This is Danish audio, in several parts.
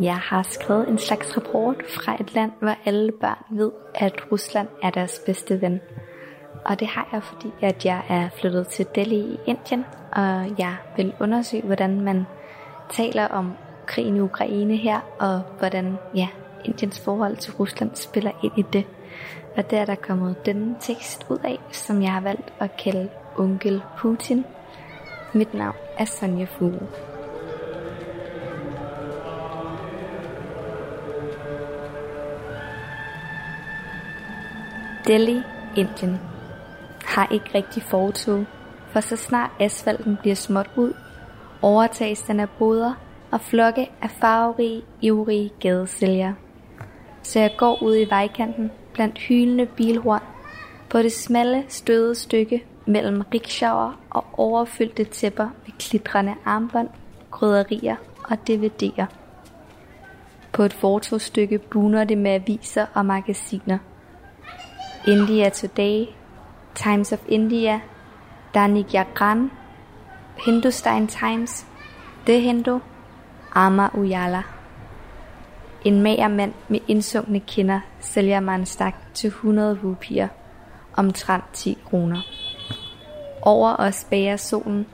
Jeg har skrevet en slags rapport fra et land, hvor alle børn ved, at Rusland er deres bedste ven. Og det har jeg, fordi at jeg er flyttet til Delhi i Indien, og jeg vil undersøge, hvordan man taler om krigen i Ukraine her, og hvordan ja, Indiens forhold til Rusland spiller ind i det. Og der er der kommet denne tekst ud af, som jeg har valgt at kalde Onkel Putin. Mit navn er Sonja Fugle. Delhi, Indien, har ikke rigtig fortog, for så snart asfalten bliver småt ud, overtages den af boder og flokke af farverige, ivrige gadesælgere. Så jeg går ud i vejkanten blandt hylende bilhorn på det smalle, støde stykke mellem rikshaver og overfyldte tæpper med klitrende armbånd, krydderier og DVD'er. På et fotostykke buner det med aviser og magasiner – India Today, Times of India, Danik Jagran, Hindustan Times, The Hindu, Amar Ujala. En mager mand med indsunkne kinder sælger mig en stak til 100 rupier, omtrent 10 kroner. Over os bager solen,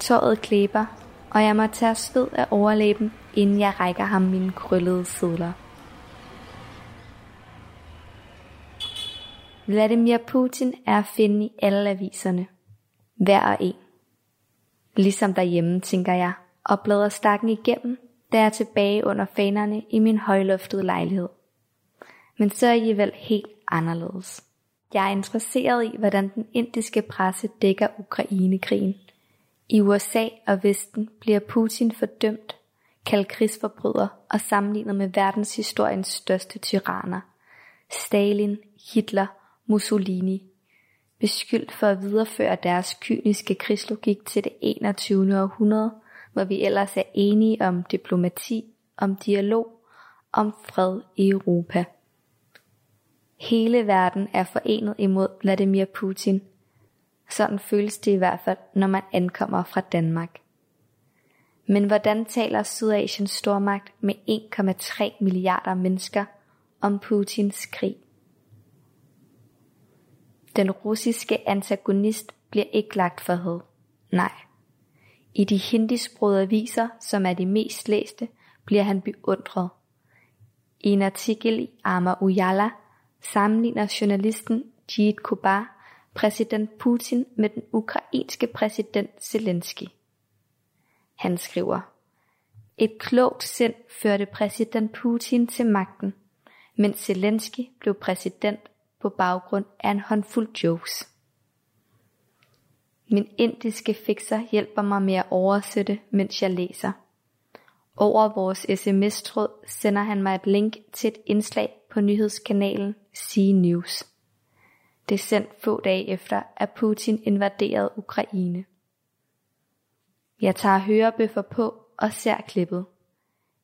tåret klæber, og jeg må tage sved af overlæben, inden jeg rækker ham mine krøllede sedler. Vladimir Putin er at finde i alle aviserne. Hver og en. Ligesom derhjemme, tænker jeg, og bladrer stakken igennem, da jeg er tilbage under fanerne i min højluftede lejlighed. Men så er alligevel helt anderledes. Jeg er interesseret i, hvordan den indiske presse dækker Ukrainekrigen. I USA og Vesten bliver Putin fordømt, kaldt krigsforbryder og sammenlignet med verdenshistoriens største tyranner. Stalin, Hitler Mussolini, beskyldt for at videreføre deres kyniske krigslogik til det 21. århundrede, hvor vi ellers er enige om diplomati, om dialog, om fred i Europa. Hele verden er forenet imod Vladimir Putin. Sådan føles det i hvert fald, når man ankommer fra Danmark. Men hvordan taler Sydasiens stormagt med 1,3 milliarder mennesker om Putins krig? Den russiske antagonist bliver ikke lagt for had. Nej. I de hindisprogede aviser, som er de mest læste, bliver han beundret. I en artikel i Amar Ujala sammenligner journalisten Jit Kubar præsident Putin med den ukrainske præsident Zelensky. Han skriver, et klogt sind førte præsident Putin til magten, mens Zelensky blev præsident på baggrund af en håndfuld jokes. Min indiske fixer hjælper mig med at oversætte, mens jeg læser. Over vores sms-tråd sender han mig et link til et indslag på nyhedskanalen C News. Det er sendt få dage efter, at Putin invaderede Ukraine. Jeg tager hørebøffer på og ser klippet.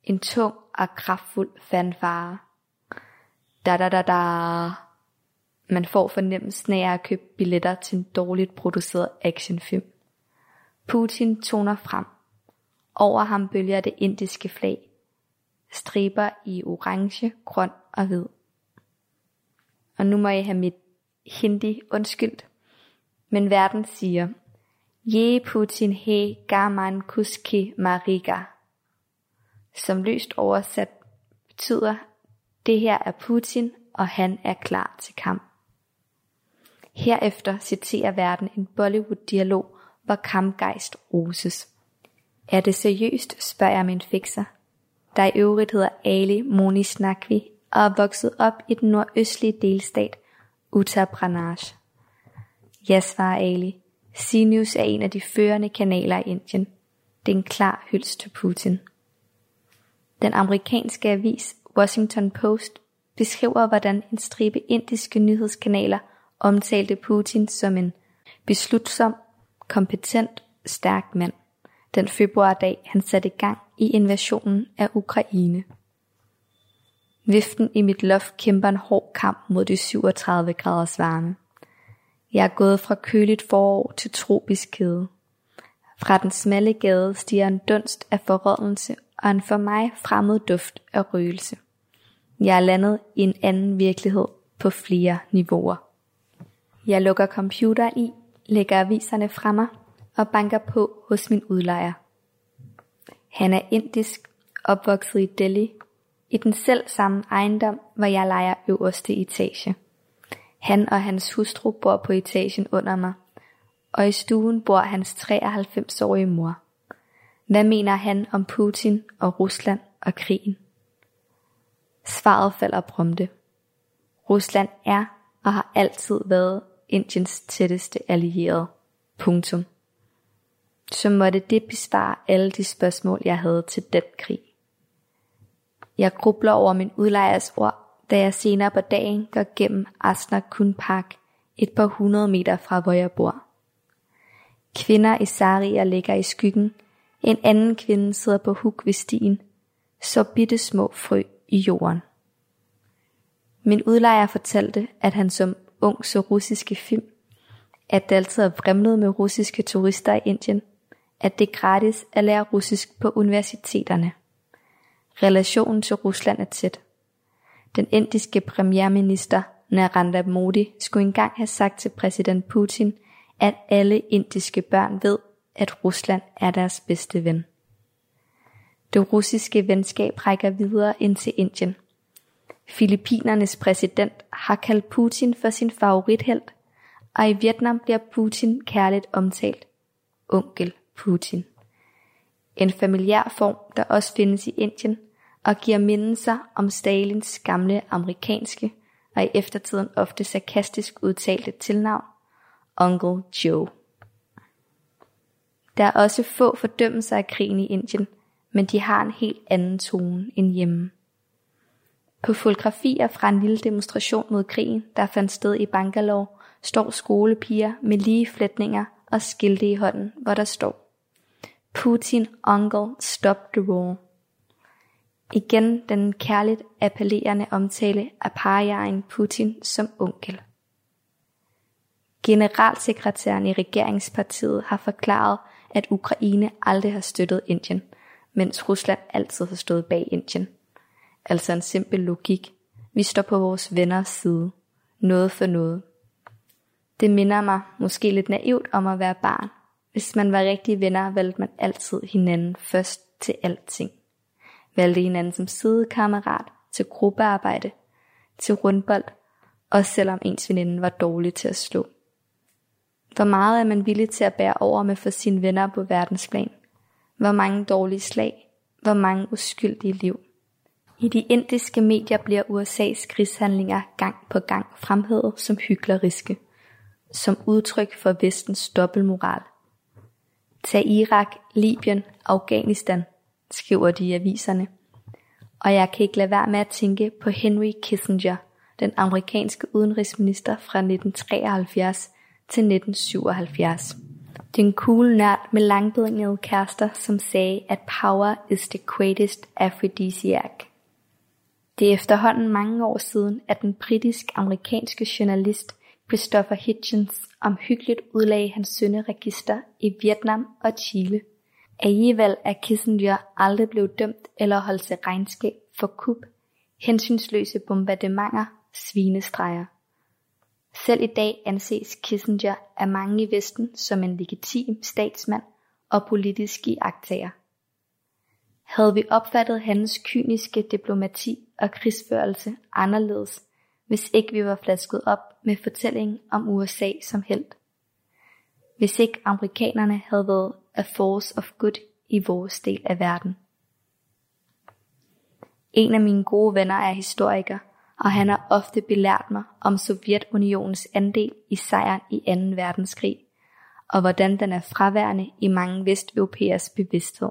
En tung og kraftfuld fanfare. Da da da da. Man får fornemmelsen af at købe billetter til en dårligt produceret actionfilm. Putin toner frem. Over ham bølger det indiske flag. Striber i orange, grøn og hvid. Og nu må jeg have mit hindi undskyldt. Men verden siger, Je Putin he gaman kuski mariga. Som løst oversat betyder, det her er Putin, og han er klar til kamp. Herefter citerer verden en Bollywood-dialog, hvor kampgejst roses. Er det seriøst, spørger jeg min fikser, der i øvrigt hedder Ali Moni Snakvi og er vokset op i den nordøstlige delstat Uttar Pradesh. Ja, svarer Ali. CNews er en af de førende kanaler i Indien. Det er en klar hyldst til Putin. Den amerikanske avis Washington Post beskriver, hvordan en stribe indiske nyhedskanaler omtalte Putin som en beslutsom, kompetent, stærk mand den februardag han satte i gang i invasionen af Ukraine. Viften i mit loft kæmper en hård kamp mod de 37 graders varme. Jeg er gået fra køligt forår til tropisk kede. Fra den smalle gade stiger en dunst af forrådelse og en for mig fremmed duft af røgelse. Jeg er landet i en anden virkelighed på flere niveauer. Jeg lukker computeren i, lægger aviserne fra mig og banker på hos min udlejer. Han er indisk, opvokset i Delhi, i den selv samme ejendom, hvor jeg leger øverste etage. Han og hans hustru bor på etagen under mig, og i stuen bor hans 93-årige mor. Hvad mener han om Putin og Rusland og krigen? Svaret falder prompte. Rusland er og har altid været Indiens tætteste allierede. Punktum. Så måtte det besvare alle de spørgsmål, jeg havde til den krig. Jeg grubler over min udlejers ord, da jeg senere på dagen går gennem Asner Kun Park, et par hundrede meter fra hvor jeg bor. Kvinder i sarier ligger i skyggen, en anden kvinde sidder på huk ved stien, så bitte små frø i jorden. Min udlejer fortalte, at han som ung så russiske film, at det altid er vrimlet med russiske turister i Indien, at det er gratis at lære russisk på universiteterne. Relationen til Rusland er tæt. Den indiske premierminister Narendra Modi skulle engang have sagt til præsident Putin, at alle indiske børn ved, at Rusland er deres bedste ven. Det russiske venskab rækker videre ind til Indien. Filippinernes præsident har kaldt Putin for sin favorithelt, og i Vietnam bliver Putin kærligt omtalt. Onkel Putin. En familiær form, der også findes i Indien, og giver mindelser om Stalins gamle amerikanske og i eftertiden ofte sarkastisk udtalte tilnavn, Uncle Joe. Der er også få fordømmelser af krigen i Indien, men de har en helt anden tone end hjemme. På fotografier fra en lille demonstration mod krigen, der fandt sted i Bangalore, står skolepiger med lige flætninger og skilte i hånden, hvor der står Putin Uncle Stop the War. Igen den kærligt appellerende omtale af parjeren Putin som onkel. Generalsekretæren i regeringspartiet har forklaret, at Ukraine aldrig har støttet Indien, mens Rusland altid har stået bag Indien. Altså en simpel logik. Vi står på vores venners side. Noget for noget. Det minder mig måske lidt naivt om at være barn. Hvis man var rigtige venner, valgte man altid hinanden først til alting. Valgte hinanden som sidekammerat, til gruppearbejde, til rundbold, også selvom ens veninde var dårlig til at slå. Hvor meget er man villig til at bære over med for sine venner på verdensplan? Hvor mange dårlige slag? Hvor mange uskyldige liv? I de indiske medier bliver USA's krigshandlinger gang på gang fremhævet som hykleriske, som udtryk for vestens dobbeltmoral. Tag Irak, Libyen, Afghanistan, skriver de i aviserne. Og jeg kan ikke lade være med at tænke på Henry Kissinger, den amerikanske udenrigsminister fra 1973 til 1977. Den cool nørd med langbedingede kærester, som sagde, at power is the greatest aphrodisiac. Det er efterhånden mange år siden, at den britisk-amerikanske journalist Christopher Hitchens omhyggeligt udlagde hans synderegister i Vietnam og Chile. Alligevel er Kissinger aldrig blevet dømt eller holdt til regnskab for kup, hensynsløse bombardementer, svinestreger. Selv i dag anses Kissinger af mange i Vesten som en legitim statsmand og politisk iagtager. Havde vi opfattet hans kyniske diplomati og krigsførelse anderledes, hvis ikke vi var flasket op med fortællingen om USA som held? Hvis ikke amerikanerne havde været a force of good i vores del af verden. En af mine gode venner er historiker, og han har ofte belært mig om Sovjetunionens andel i sejren i 2. verdenskrig, og hvordan den er fraværende i mange vesteuropæers bevidsthed.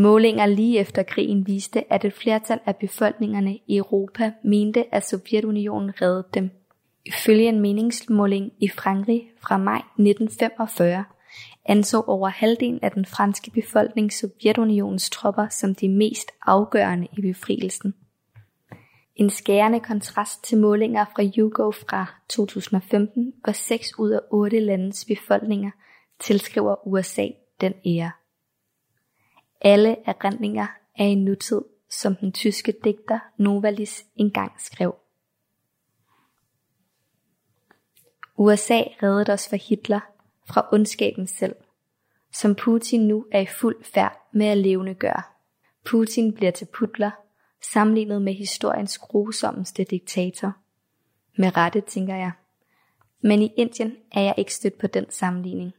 Målinger lige efter krigen viste, at et flertal af befolkningerne i Europa mente, at Sovjetunionen reddede dem. Ifølge en meningsmåling i Frankrig fra maj 1945 anså over halvdelen af den franske befolkning Sovjetunionens tropper som de mest afgørende i befrielsen. En skærende kontrast til målinger fra YouGov fra 2015, hvor 6 ud af 8 landes befolkninger tilskriver USA den ære. Alle erindringer er i nutid, som den tyske digter Novalis engang skrev. USA reddede os fra Hitler fra ondskaben selv, som Putin nu er i fuld færd med at levende gøre. Putin bliver til putler, sammenlignet med historiens grusommeste diktator. Med rette, tænker jeg. Men i Indien er jeg ikke stødt på den sammenligning.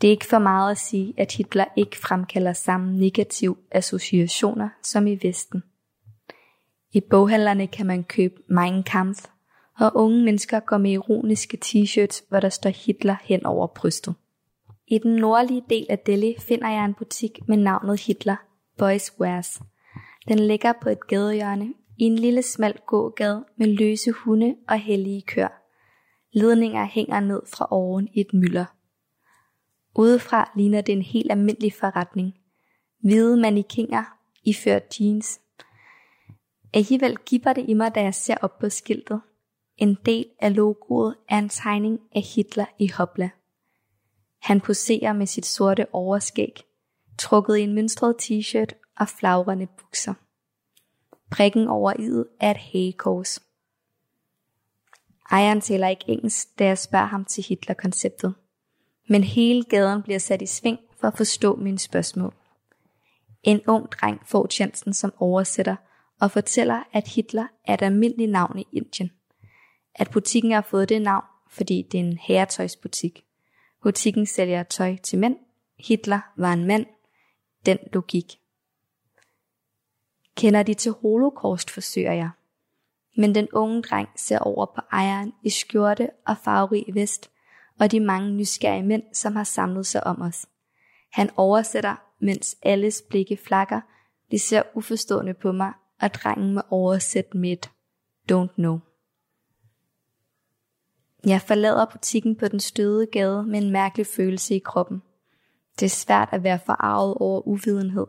Det er ikke for meget at sige, at Hitler ikke fremkalder samme negative associationer som i Vesten. I boghandlerne kan man købe Mein Kampf, og unge mennesker går med ironiske t-shirts, hvor der står Hitler hen over brystet. I den nordlige del af Delhi finder jeg en butik med navnet Hitler, Boys Wears. Den ligger på et gadehjørne i en lille smal gågade med løse hunde og hellige køer. Ledninger hænger ned fra oven i et mylder. Udefra ligner det en helt almindelig forretning. Hvide mannekinger iført jeans. Alligevel giver det i mig, da jeg ser op på skiltet. En del af logoet er en tegning af Hitler i hopla. Han poserer med sit sorte overskæg, trukket i en mønstret t-shirt og flagrende bukser. Prikken over idet er et hagekors. Ejeren taler ikke engelsk, da jeg spørger ham til Hitler-konceptet men hele gaden bliver sat i sving for at forstå mine spørgsmål. En ung dreng får chancen som oversætter og fortæller, at Hitler er et almindeligt navn i Indien. At butikken har fået det navn, fordi det er en herretøjsbutik. Butikken sælger tøj til mænd. Hitler var en mand. Den logik. Kender de til holocaust, forsøger jeg. Men den unge dreng ser over på ejeren i skjorte og farverig vest og de mange nysgerrige mænd, som har samlet sig om os. Han oversætter, mens alles blikke flakker. De ser uforstående på mig, og drengen må oversætte mit don't know. Jeg forlader butikken på den støde gade med en mærkelig følelse i kroppen. Det er svært at være forarvet over uvidenhed.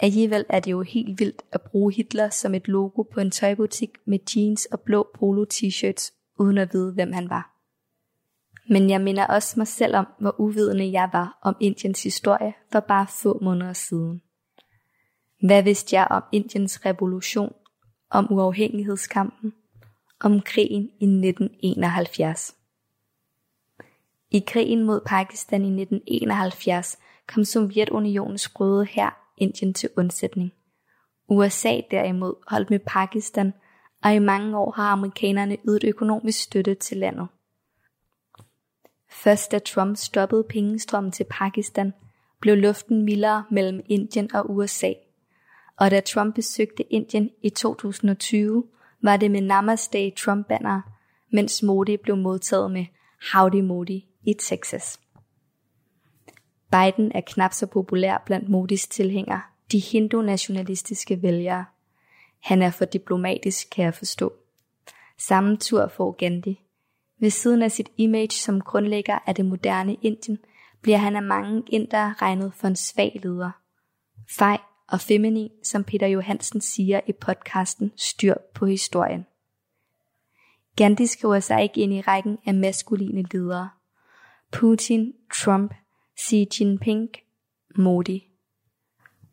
Alligevel er det jo helt vildt at bruge Hitler som et logo på en tøjbutik med jeans og blå polo t-shirts, uden at vide, hvem han var. Men jeg minder også mig selv om, hvor uvidende jeg var om Indiens historie for bare få måneder siden. Hvad vidste jeg om Indiens revolution, om uafhængighedskampen, om krigen i 1971? I krigen mod Pakistan i 1971 kom Sovjetunionens røde her Indien til undsætning. USA derimod holdt med Pakistan, og i mange år har amerikanerne ydet økonomisk støtte til landet. Først da Trump stoppede pengestrømmen til Pakistan, blev luften mildere mellem Indien og USA. Og da Trump besøgte Indien i 2020, var det med Namaste Trump-banner, mens Modi blev modtaget med Howdy Modi i Texas. Biden er knap så populær blandt Modis tilhængere, de hindu-nationalistiske vælgere. Han er for diplomatisk, kan jeg forstå. Samme tur får Gandhi. Ved siden af sit image som grundlægger af det moderne Indien, bliver han af mange indere regnet for en svag leder. Fej og feminin, som Peter Johansen siger i podcasten Styr på historien. Gandhi skriver sig ikke ind i rækken af maskuline ledere. Putin, Trump, Xi Jinping, Modi.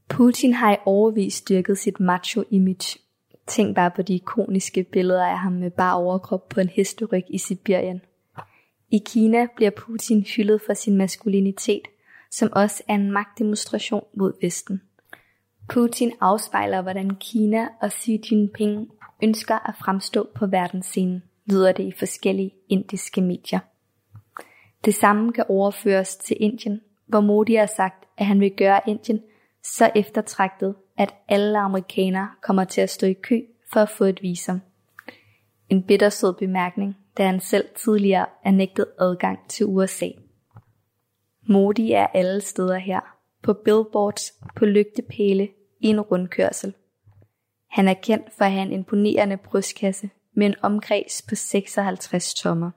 Putin har i overvis styrket sit macho-image Tænk bare på de ikoniske billeder af ham med bare overkrop på en hesteryg i Sibirien. I Kina bliver Putin hyldet for sin maskulinitet, som også er en magtdemonstration mod Vesten. Putin afspejler, hvordan Kina og Xi Jinping ønsker at fremstå på verdensscenen, lyder det i forskellige indiske medier. Det samme kan overføres til Indien, hvor Modi har sagt, at han vil gøre Indien så eftertragtet, at alle amerikanere kommer til at stå i kø for at få et visum. En bittersød bemærkning, da han selv tidligere er nægtet adgang til USA. Modi er alle steder her, på billboards, på lygtepæle, i en rundkørsel. Han er kendt for at have en imponerende brystkasse, med en omkreds på 56 tommer.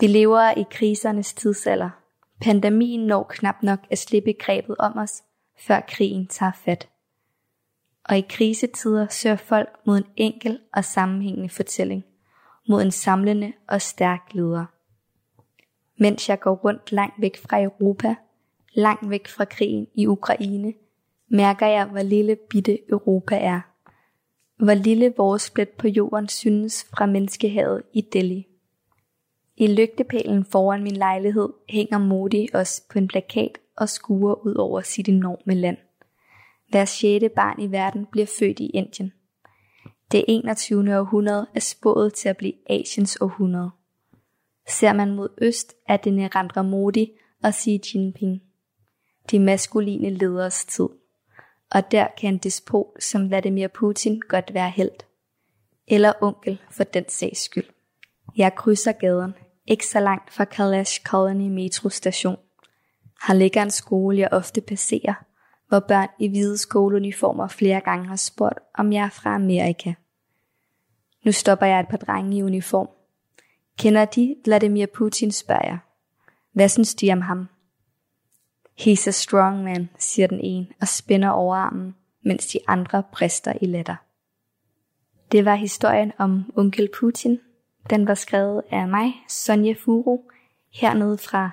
Vi lever i krisernes tidsalder. Pandemien når knap nok at slippe grebet om os, før krigen tager fat. Og i krisetider søger folk mod en enkel og sammenhængende fortælling, mod en samlende og stærk leder. Mens jeg går rundt langt væk fra Europa, langt væk fra krigen i Ukraine, mærker jeg, hvor lille bitte Europa er. Hvor lille vores plet på jorden synes fra menneskehavet i Delhi. I lygtepælen foran min lejlighed hænger Modi os på en plakat og skuer ud over sit enorme land. Hver sjette barn i verden bliver født i Indien. Det 21. århundrede er spået til at blive Asiens århundrede. Ser man mod øst, er det Narendra Modi og Xi Jinping. De maskuline leders tid. Og der kan en despot som Vladimir Putin godt være held. Eller onkel for den sags skyld. Jeg krydser gaden, ikke så langt fra Kalash Colony metrostation. Her ligger en skole, jeg ofte passerer, hvor børn i hvide skoleuniformer flere gange har spurgt, om jeg er fra Amerika. Nu stopper jeg et par drenge i uniform. Kender de Vladimir Putin, spørger jeg. Hvad synes de om ham? He's a strong man, siger den ene og spænder overarmen, mens de andre brister i latter. Det var historien om onkel Putin. Den var skrevet af mig, Sonja Furu, hernede fra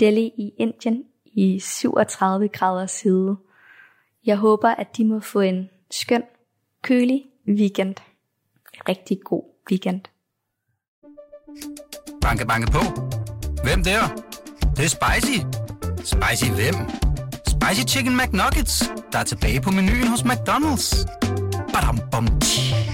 Delhi i Indien i 37 grader side. Jeg håber, at de må få en skøn, kølig weekend. Rigtig god weekend. Banke, banke på. Hvem der? Det, det er spicy. Spicy hvem? Spicy Chicken McNuggets, der er tilbage på menuen hos McDonald's. Badum, bom, tji.